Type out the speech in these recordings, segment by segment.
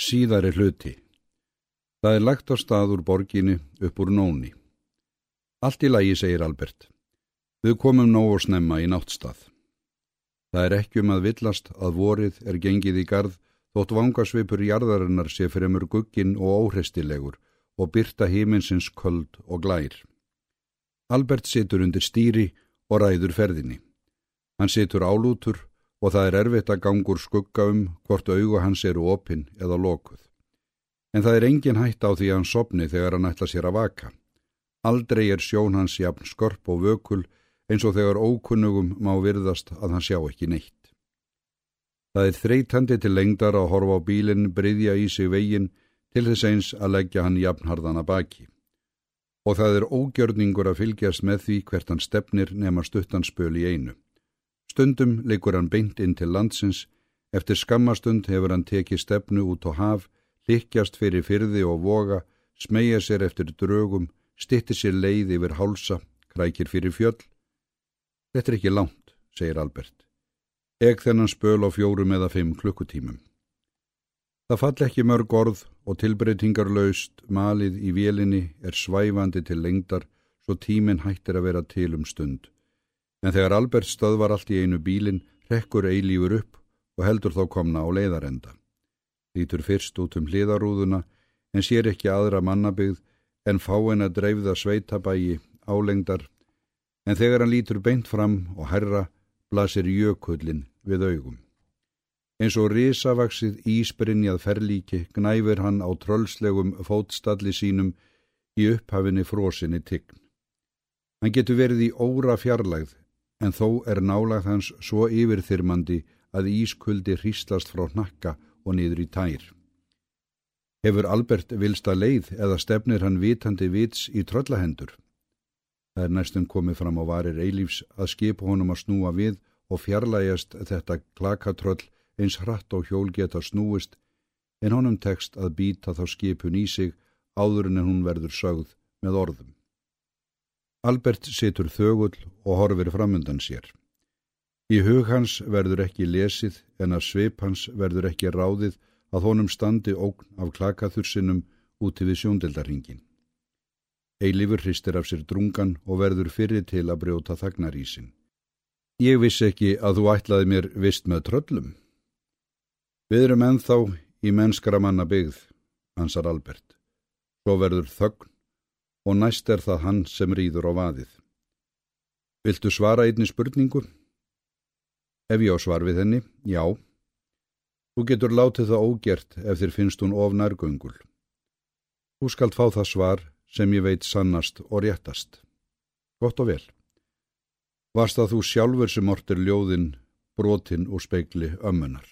Síðari hluti. Það er lagt á stað úr borginni upp úr nóni. Allt í lagi, segir Albert. Við komum nóg og snemma í náttstað. Það er ekki um að villast að vorið er gengið í gard þótt vangasvipur jarðarinnar sé fremur guggin og óhreistilegur og byrta híminsins köld og glær. Albert situr undir stýri og ræður ferðinni. Hann situr álútur og það er erfitt að gangur skugga um hvort augu hans eru opinn eða lokuð. En það er engin hætt á því að hann sopni þegar hann ætla sér að vaka. Aldrei er sjón hans jafn skorp og vökul eins og þegar ókunnugum má virðast að hann sjá ekki neitt. Það er þreytandi til lengdar að horfa á bílinn, bryðja í sig veginn til þess eins að leggja hann jafnharðana baki. Og það er ógjörningur að fylgjast með því hvert hann stefnir nema stuttanspöl í einu. Stundum leikur hann beint inn til landsins, eftir skammastund hefur hann tekið stefnu út á haf, likjast fyrir fyrði og voga, smegja sér eftir drögum, stitti sér leið yfir hálsa, krækir fyrir fjöll. Þetta er ekki langt, segir Albert. Eg þennan spöl á fjórum eða fimm klukkutímum. Það fall ekki mörg orð og tilbreytingarlaust malið í vélinni er svæfandi til lengdar svo tíminn hættir að vera til um stund. En þegar Albert stöðvar allt í einu bílinn, rekkur eilífur upp og heldur þá komna á leiðarenda. Lítur fyrst út um hliðarúðuna en sér ekki aðra mannabygð en fáin að dreifða sveitabægi álengdar en þegar hann lítur beint fram og herra blasir jökullin við augum. Eins og risavaksið ísbrinjað ferlíki gnæfir hann á trölslegum fótstalli sínum í upphafinni frósinni tign. Hann getur verið í óra fjarlægð en þó er nálagð hans svo yfirþyrmandi að ískuldi hríslast frá hnakka og niður í tær. Hefur Albert vilsta leið eða stefnir hann vitandi vits í tröllahendur? Það er næstum komið fram á varir eilífs að skipa honum að snúa við og fjarlægjast þetta klakatröll eins hratt og hjól geta snúist en honum tekst að býta þá skipun í sig áður en hún verður sögð með orðum. Albert situr þögull og horfir framundan sér. Í hug hans verður ekki lesið en að sveip hans verður ekki ráðið að honum standi ógn af klakaþursinum úti við sjóndildarhingin. Eilifur hristir af sér drungan og verður fyrir til að brjóta þagnarísin. Ég vissi ekki að þú ætlaði mér vist með tröllum. Við erum enþá í mennskara manna byggð, hansar Albert. Svo verður þögn og næst er það hann sem rýður á vaðið. Viltu svara einni spurningu? Ef ég á svar við henni, já. Þú getur látið það ógert ef þér finnst hún of nærgöngul. Þú skalt fá það svar sem ég veit sannast og réttast. Gott og vel. Varst að þú sjálfur sem ortir ljóðin, brotin og speikli ömmunar.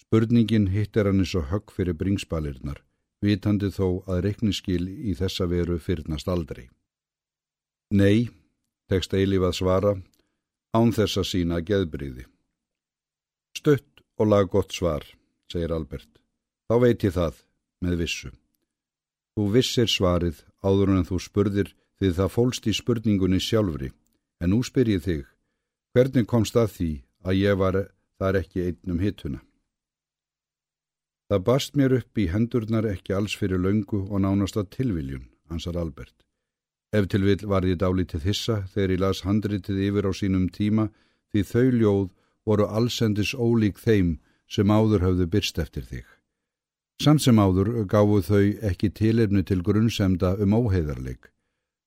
Spurningin hittir hann eins og högg fyrir bringspalirnar, vitandi þó að reikniskil í þessa veru fyrnast aldrei. Nei, tekst Eilíf að svara, án þessa sína geðbriði. Stutt og lag gott svar, segir Albert. Þá veit ég það, með vissu. Þú vissir svarið áður en þú spurðir því það fólst í spurningunni sjálfri, en nú spyr ég þig, hvernig komst að því að ég var þar ekki einnum hittuna? Það bast mér upp í hendurnar ekki alls fyrir löngu og nánast að tilviljun, hansar Albert. Ef til vil var ég dálítið hissa þegar ég las handritið yfir á sínum tíma því þau ljóð voru allsendis ólík þeim sem áður hafðu byrst eftir þig. Samt sem áður gáfu þau ekki tilefnu til grunnsemda um óheiðarleik.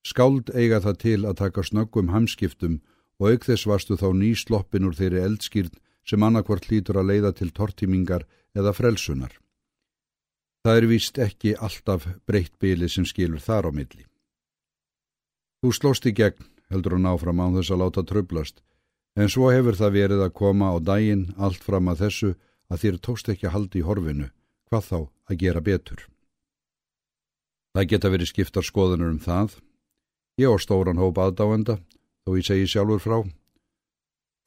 Skáld eiga það til að taka snöggum hamskiptum og auk þess varstu þá ný sloppin úr þeirri eldskýrn sem annarkvort lítur að leiða til tortímingar eða frelsunar. Það er vist ekki alltaf breytt byli sem skilur þar á milli. Þú slóst í gegn, heldur hún áfram án þess að láta tröblast, en svo hefur það verið að koma á daginn allt fram að þessu að þér tókst ekki að haldi í horfinu hvað þá að gera betur. Það geta verið skiptar skoðunur um það. Ég á stóran hóp aðdáenda, þó ég segi sjálfur frá.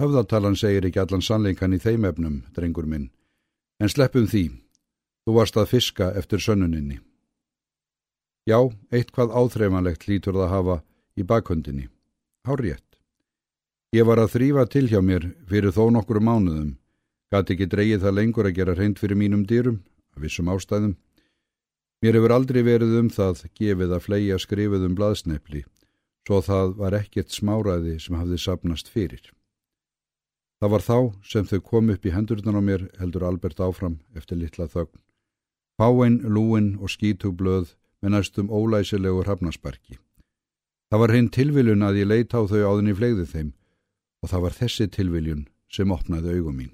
Höfðatalan segir ekki allan sannleikan í þeim efnum, drengur minn, en sleppum því. Þú varst að fiska eftir sönnuninni. Já, eitt hvað áþreifanlegt lítur það hafa í bakhundinni. Há rétt. Ég var að þrýfa til hjá mér fyrir þó nokkru mánuðum, Gati ekki dreyið það lengur að gera reynd fyrir mínum dýrum, af vissum ástæðum. Mér hefur aldrei verið um það gefið að fleia skrifið um blaðsnefli, svo það var ekkert smáraði sem hafði sapnast fyrir. Það var þá sem þau kom upp í hendurnan á mér, heldur Albert áfram eftir litla þögn. Fáinn, lúinn og skítugblöð með næstum ólæsilegu hrafnasparki. Það var hinn tilviljun að ég leita á þau áðin í flegðu þeim og það var þessi tilviljun sem opnaði augum mín.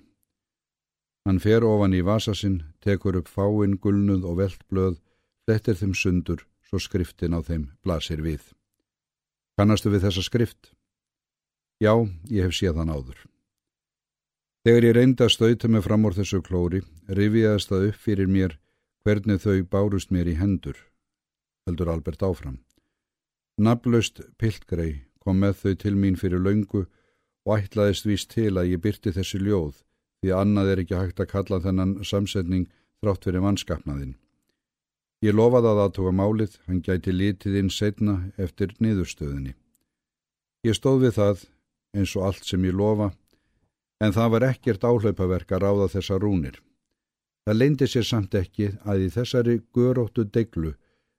Hann fer ofan í vasasinn, tekur upp fáinn, gulnuð og veldblöð, flettir þeim sundur, svo skriftin á þeim blasir við. Kannastu við þessa skrift? Já, ég hef séð hann áður. Þegar ég reyndi að stauta mig fram úr þessu klóri, rifiðast það upp fyrir mér hvernig þau bárust mér í hendur, heldur Albert áfram. Naflaust piltgrei kom með þau til mín fyrir laungu og ætlaðist víst til að ég byrti þessi ljóð því annað er ekki hægt að kalla þennan samsetning þrátt fyrir mannskapnaðinn. Ég lofaði að aðtóka málið, hann gæti litið inn setna eftir niðurstöðinni. Ég stóð við það eins og allt sem ég lofa, en það var ekkert áhlaupaverk að ráða þessa rúnir. Það leindi sér samt ekki að í þessari göróttu deglu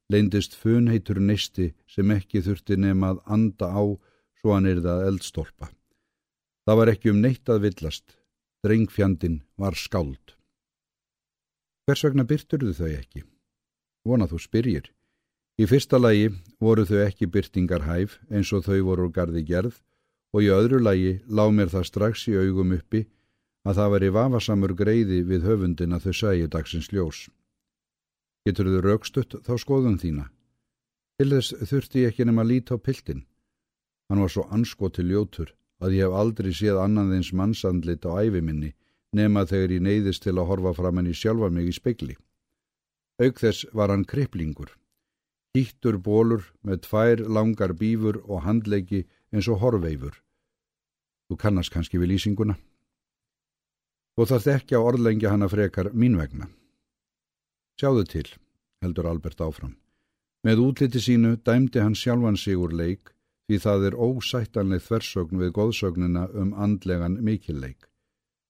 leindist funheitur neisti sem ekki þurfti nema að anda á svo hann er það eldstolpa. Það var ekki um neitt að villast. Drengfjandin var skáld. Hvers vegna byrturðu þau ekki? Vona þú spyrjir. Í fyrsta lagi voru þau ekki byrtingar hæf eins og þau voru gardi gerð og í öðru lagi lág mér það strax í augum uppi að það veri vafasamur greiði við höfundin að þau sæju dagsins ljós. Getur þau raukstutt þá skoðum þína. Til þess þurfti ég ekki nema að líta á piltin. Hann var svo anskoti ljótur að ég hef aldrei séð annan þeins mannsandlit á æfiminni nema þegar ég neyðist til að horfa fram henni sjálfa mig í spekli. Auk þess var hann kriplingur. Hýttur bólur með tvær langar bífur og handleiki eins og horveifur. Þú kannast kannski við lýsinguna. Og það þekki á orðlengja hann að frekar mín vegna. Sjáðu til, heldur Albert áfram. Með útliti sínu dæmdi hann sjálfan sig úr leik því það er ósættanleg þversögn við góðsögnina um andlegan mikilleik.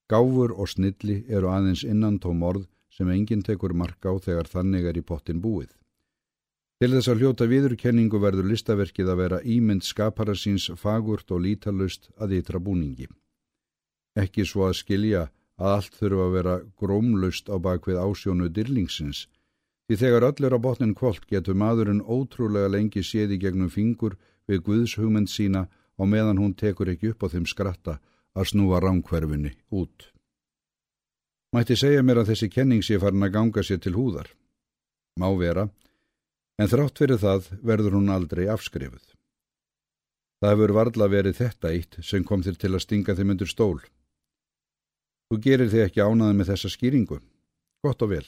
Gáfur og snilli eru aðeins innan tóm orð sem enginn tekur marka á þegar þannig er í pottin búið. Til þess að hljóta viðurkenningu verður listaverkið að vera ímynd skapara síns fagurt og lítalust að ytra búningi. Ekki svo að skilja að allt þurfa að vera grómlust á bakvið ásjónu dyrlingsins, því þegar öll er á botnin kvöld getur maðurinn ótrúlega lengi séði gegnum fingur við Guðs hugmynd sína og meðan hún tekur ekki upp á þeim skratta að snúa ránkverfinni út. Mætti segja mér að þessi kenning sé farin að ganga sér til húðar. Má vera, en þrátt fyrir það verður hún aldrei afskrifuð. Það hefur varla verið þetta eitt sem kom þér til að stinga þeim undir stól. Þú gerir þig ekki ánaði með þessa skýringu. Gott og vel.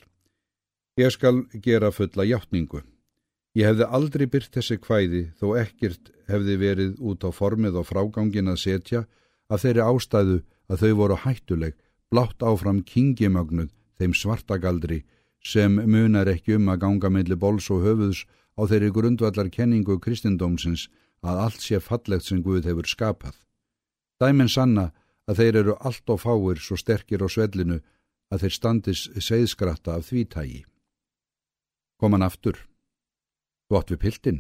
Ég skal gera fulla hjáttningu. Ég hefði aldrei byrt þessi kvæði þó ekkert hefði verið út á formið og frágangin að setja að þeirri ástæðu að þau voru hættuleg, blátt áfram kingimögnuð þeim svartagaldri sem munar ekki um að ganga meðli bóls og höfuðs á þeirri grundvallar kenningu kristindómsins að allt sé fallegt sem Guð hefur skapað. Dæminn sanna að þeir eru allt og fáir svo sterkir á svellinu að þeir standis segðskratta af því tægi. Kom hann aftur. Átt við piltin?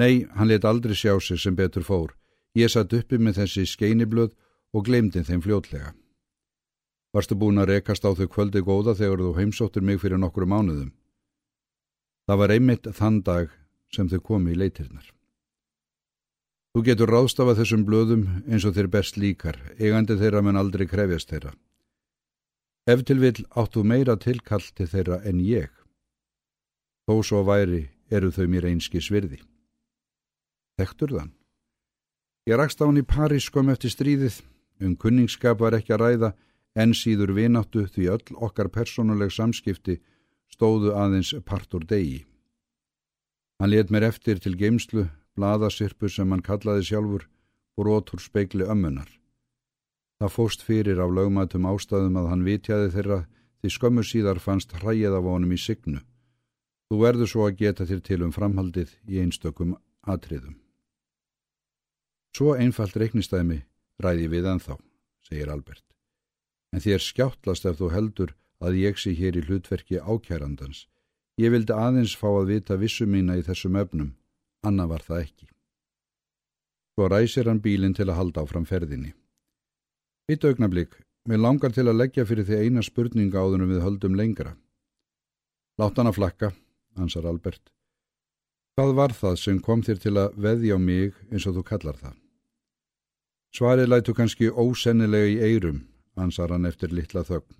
Nei, hann let aldrei sjá sig sem betur fór. Ég satt uppi með þessi skeiniblöð og glemdi þeim fljótlega. Varstu búin að rekast á þau kvöldi góða þegar þú heimsóttur mig fyrir nokkru mánuðum? Það var einmitt þann dag sem þau komi í leitirnar. Þú getur ráðstafað þessum blöðum eins og þeir best líkar, eigandi þeirra menn aldrei krefjast þeirra. Ef til vil áttu meira tilkall til þeirra en ég. Þó svo væri eru þau mér einski svirði. Þektur þann. Ég rakst á hann í París kom eftir stríðið, um kunningskap var ekki að ræða, en síður vináttu því öll okkar personuleg samskipti stóðu aðeins partur degi. Hann let mér eftir til geimslu bladasirpu sem hann kallaði sjálfur, brotur speikli ömmunar. Það fóst fyrir af lögmatum ástæðum að hann vitjaði þeirra því skömmu síðar fannst hræið af honum í signu. Þú verður svo að geta þér til um framhaldið í einstökum atriðum. Svo einfalt reiknistæmi ræði við ennþá, segir Albert. En þér skjáttlast ef þú heldur að ég sé hér í hlutverki ákærandans. Ég vildi aðeins fá að vita vissu mína í þessum öfnum, Anna var það ekki. Svo ræsir hann bílinn til að halda áfram ferðinni. Eitt augnablík, mér langar til að leggja fyrir því eina spurninga áðunum við höldum lengra. Látt hann að flakka, ansar Albert. Hvað var það sem kom þér til að veðja á mig eins og þú kallar það? Svarið lætu kannski ósennilega í eirum, ansar hann eftir litla þögn.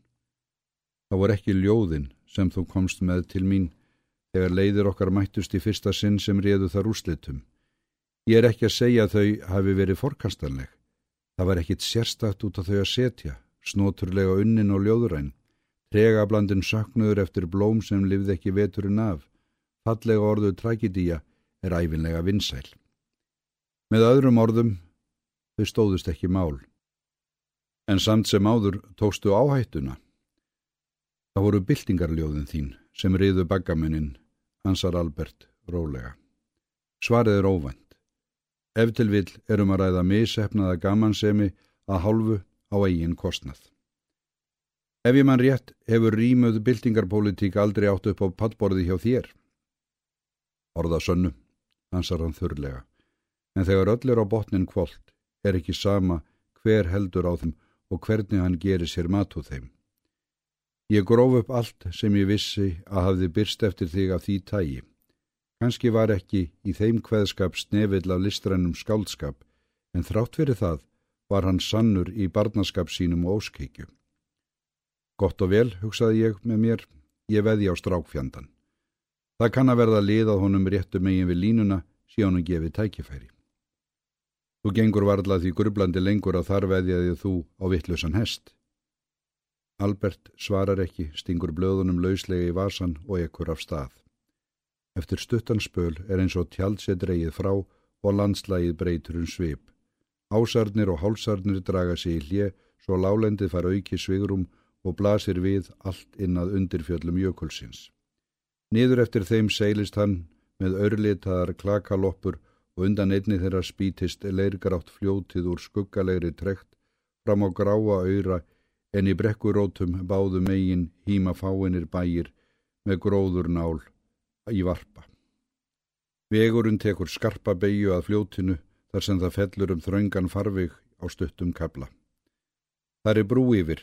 Það voru ekki ljóðin sem þú komst með til mín þegar leiðir okkar mættust í fyrsta sinn sem réðu þar úslitum. Ég er ekki að segja að þau hafi verið forkastanleg. Það var ekkit sérstakt út af þau að setja, snoturlega unnin og ljóðuræn, trega blandin saknuður eftir blóm sem livði ekki veturinn af. Fallega orðu tragedía er æfinlega vinsæl. Með öðrum orðum, þau stóðust ekki mál. En samt sem áður tókstu áhættuna. Það voru byltingarljóðin þín sem riðu baggamennin, hansar Albert, rólega. Svarið er óvænt. Ef til vill erum að ræða missefnaða gamansemi að hálfu á eigin kostnað. Ef ég mann rétt hefur rýmuð byltingarpolítík aldrei átt upp á pattborði hjá þér. Orða sönnu, hansar hann þurrlega, en þegar öll er á botnin kvólt er ekki sama hver heldur á þeim og hvernig hann gerir sér mat úr þeim. Ég gróf upp allt sem ég vissi að hafði byrst eftir þig af því tægi. Kanski var ekki í þeim hveðskap snefill af listrænum skáldskap, en þrátt fyrir það var hann sannur í barnaskap sínum og óskeikju. Gott og vel, hugsaði ég með mér, ég veði á strákfjandan. Það kann að verða liðað honum réttu megin við línuna síðan hann gefið tækifæri. Þú gengur varla því grublandi lengur að þar veðjaði þú á vittlusan hest. Albert svarar ekki, stingur blöðunum lauslega í vasan og ekkur af stað. Eftir stuttanspöl er eins og tjald sé dreyið frá og landslægið breytur um svip. Ásarnir og hálsarnir draga sig í hlje svo lálendið fara auki svigrum og blasir við allt innað undirfjöllum jökulsins. Niður eftir þeim seilist hann með örlitaðar klakaloppur og undan einni þeirra spítist leirgrátt fljótið úr skuggalegri trekt fram á gráa öyra en í brekkurótum báðu megin híma fáinir bæir með gróður nál í varpa. Vegurinn tekur skarpa beigju að fljótinu þar sem það fellur um þraungan farvig á stuttum kabla. Það er brú yfir,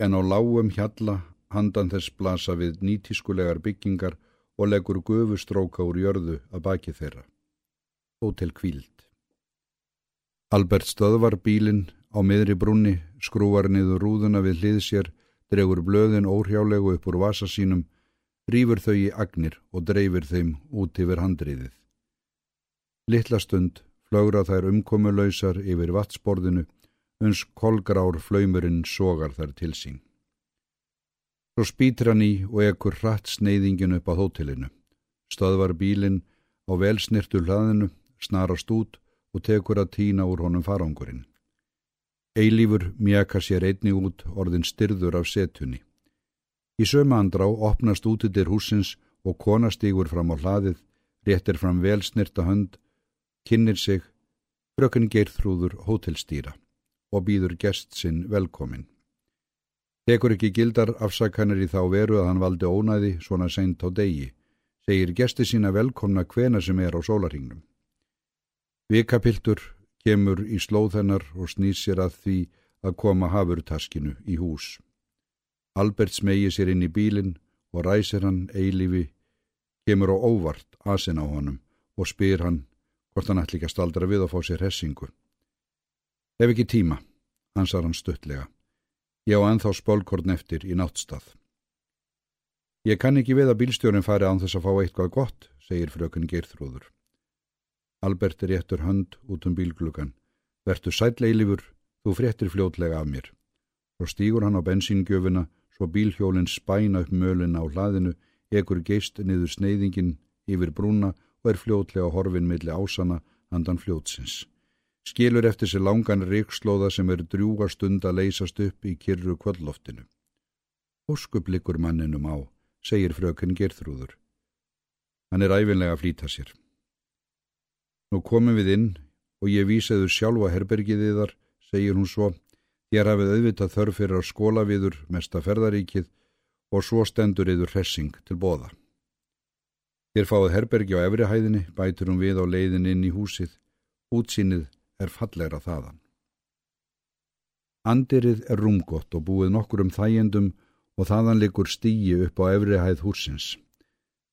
en á lágum hjalla handan þess blasa við nýtískulegar byggingar og leggur gufustróka úr jörðu að baki þeirra. Hótel Kvíld. Albert stöðvar bílinn á miðri brunni, skrúvar niður rúðuna við hlið sér, dregur blöðin óhrjálegu upp úr vasa sínum, rýfur þau í agnir og dreifir þeim út yfir handriðið. Littla stund flögra þær umkomulausar yfir vatsborðinu, uns kolgrár flaumurinn sogar þær til sín. Svo spýtir hann í og ekkur hratt sneiðingin upp á hótelinu. Stöðvar bílinn á velsnirtu hlaðinu snarast út og tekur að týna úr honum farangurinn. Eilífur mjaka sér einni út orðin styrður af setunni. Í söma andrá opnast útidir húsins og kona stígur fram á hlaðið, réttir fram vel snirta hönd, kinnir sig, frökun geirþrúður hótelstýra og býður gest sinn velkomin. Tekur ekki gildar afsakanir í þá veru að hann valdi ónæði svona seint á degi, segir gesti sína velkomna hvena sem er á sólaringnum. Vikapiltur kemur í slóðhennar og snýs sér að því að koma hafurtaskinu í hús. Albert smegi sér inn í bílinn og ræsir hann eilífi, kemur á óvart asin á honum og spyr hann hvort hann ætli ekki að staldra við að fá sér hessingu. Ef ekki tíma, hansar hann stuttlega. Ég á enþá spólkorn eftir í náttstað. Ég kann ekki við að bílstjórin fari án þess að fá eitthvað gott, segir frökun Geirþrúður. Albert réttur hönd út um bílglugan. Vertu sætleilifur, þú fréttir fljótlega af mér. Svo stýgur hann á bensíngjöfuna, svo bílhjólinn spæna upp mölina á hlaðinu, ekur geist niður sneiðingin yfir brúna og er fljótlega horfin milli ásana handan fljótsins. Skilur eftir sér langan ríkslóða sem er drjúga stund að leysast upp í kyrru kvöldloftinu. Óskublikur manninum á, segir frökun Gerþrúður. Hann er æfinlega að flýta sér. Nú komum við inn og ég vísaður sjálfa herbergiðið þar, segir hún svo, Þér hafið auðvitað þörf fyrir að skóla viður mesta ferðaríkið og svo stendur yður hressing til bóða. Þér fáið herbergi á efrihæðinni, bætur hún við á leiðin inn í húsið, útsýnið er fallegra þaðan. Andirið er rúmgott og búið nokkur um þægendum og þaðan likur stíi upp á efrihæð húsins.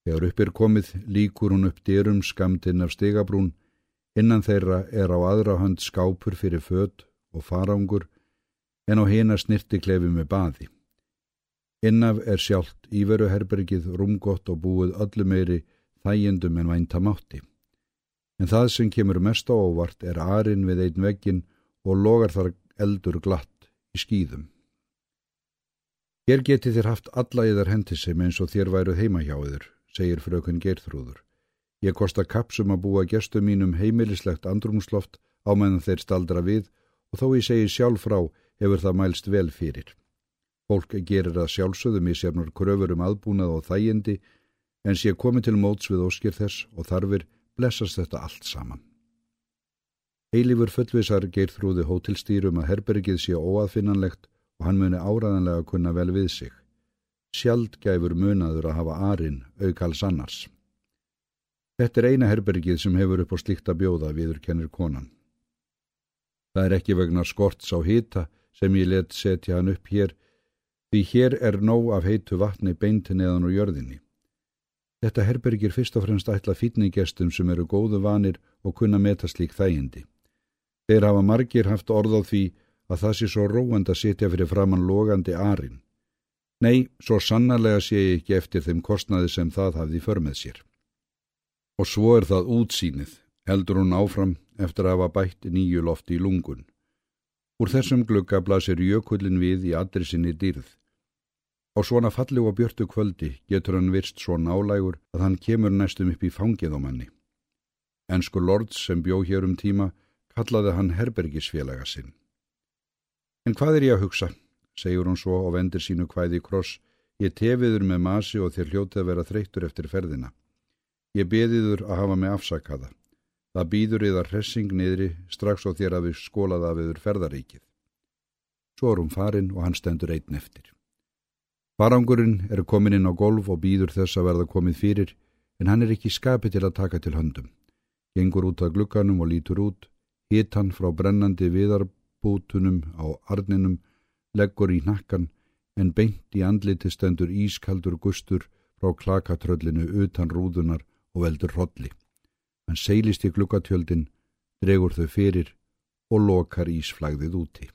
Þegar upp er komið líkur hún upp dyrum skamtinn af stigabrún, innan þeirra er á aðra hönd skápur fyrir född og farangur en á hina snirti klefi með baði. Innaf er sjálft íveruherbergið rúmgott og búið öllu meiri þægjendum en vænta mátti. En það sem kemur mest á óvart er arin við einn veggin og logar þar eldur glatt í skýðum. Hér geti þér haft alla yðar hendi sem eins og þér væruð heima hjá yður segir frökun Geirþrúður. Ég kosta kapsum að búa gestum mínum heimilislegt andrumsloft á meðan þeir staldra við og þó ég segi sjálf frá hefur það mælst vel fyrir. Fólk gerir það sjálfsögðum í sérnur kröfur um aðbúnað og þægindi en sé komið til móts við óskir þess og þarfir blessast þetta allt saman. Eilífur fullvisar Geirþrúði hótelstýrum að herbergið sé óaðfinnanlegt og hann muni áraðanlega kunna vel við sig sjaldgæfur munaður að hafa arinn aukals annars. Þetta er eina herbergið sem hefur upp á slíkt að bjóða viður kennir konan. Það er ekki vegna skorts á hita sem ég let setja hann upp hér, því hér er nóg af heitu vatni beinti neðan úr jörðinni. Þetta herbergir fyrst og fremst ætla fítningestum sem eru góðu vanir og kunna meta slík þægindi. Þeir hafa margir haft orð á því að það sé svo róand að setja fyrir framann logandi arinn. Nei, svo sannarlega sé ég ekki eftir þeim kostnaði sem það hafði för með sér. Og svo er það útsýnið, heldur hún áfram eftir að hafa bætt nýju lofti í lungun. Úr þessum glugga blasir jökullin við í allri sinni dýrð. Á svona falli og björtu kvöldi getur hann virst svo nálægur að hann kemur næstum upp í fangið á manni. Ensku lords sem bjó hér um tíma kallaði hann herbergisfélaga sinn. En hvað er ég að hugsa? segur hún svo og vendir sínu hvæði í kross. Ég tefiður með masi og þér hljótið að vera þreyttur eftir ferðina. Ég beðiður að hafa mig afsakaða. Það býður yðar hressing niðri strax á þér að við skólaða viður ferðaríkið. Svo er hún farin og hann stendur einn eftir. Farangurinn er komin inn á golf og býður þess að verða komið fyrir en hann er ekki skapið til að taka til höndum. Gengur út af glukkanum og lítur út, hitt hann frá brennandi viðarbútunum á arninum leggur í nakkan en beint í andliti stendur ískaldur gustur frá klakatröllinu utan rúðunar og veldur hodli. Hann seilist í glukkatjöldin, dregur þau fyrir og lokar ísflagðið úti.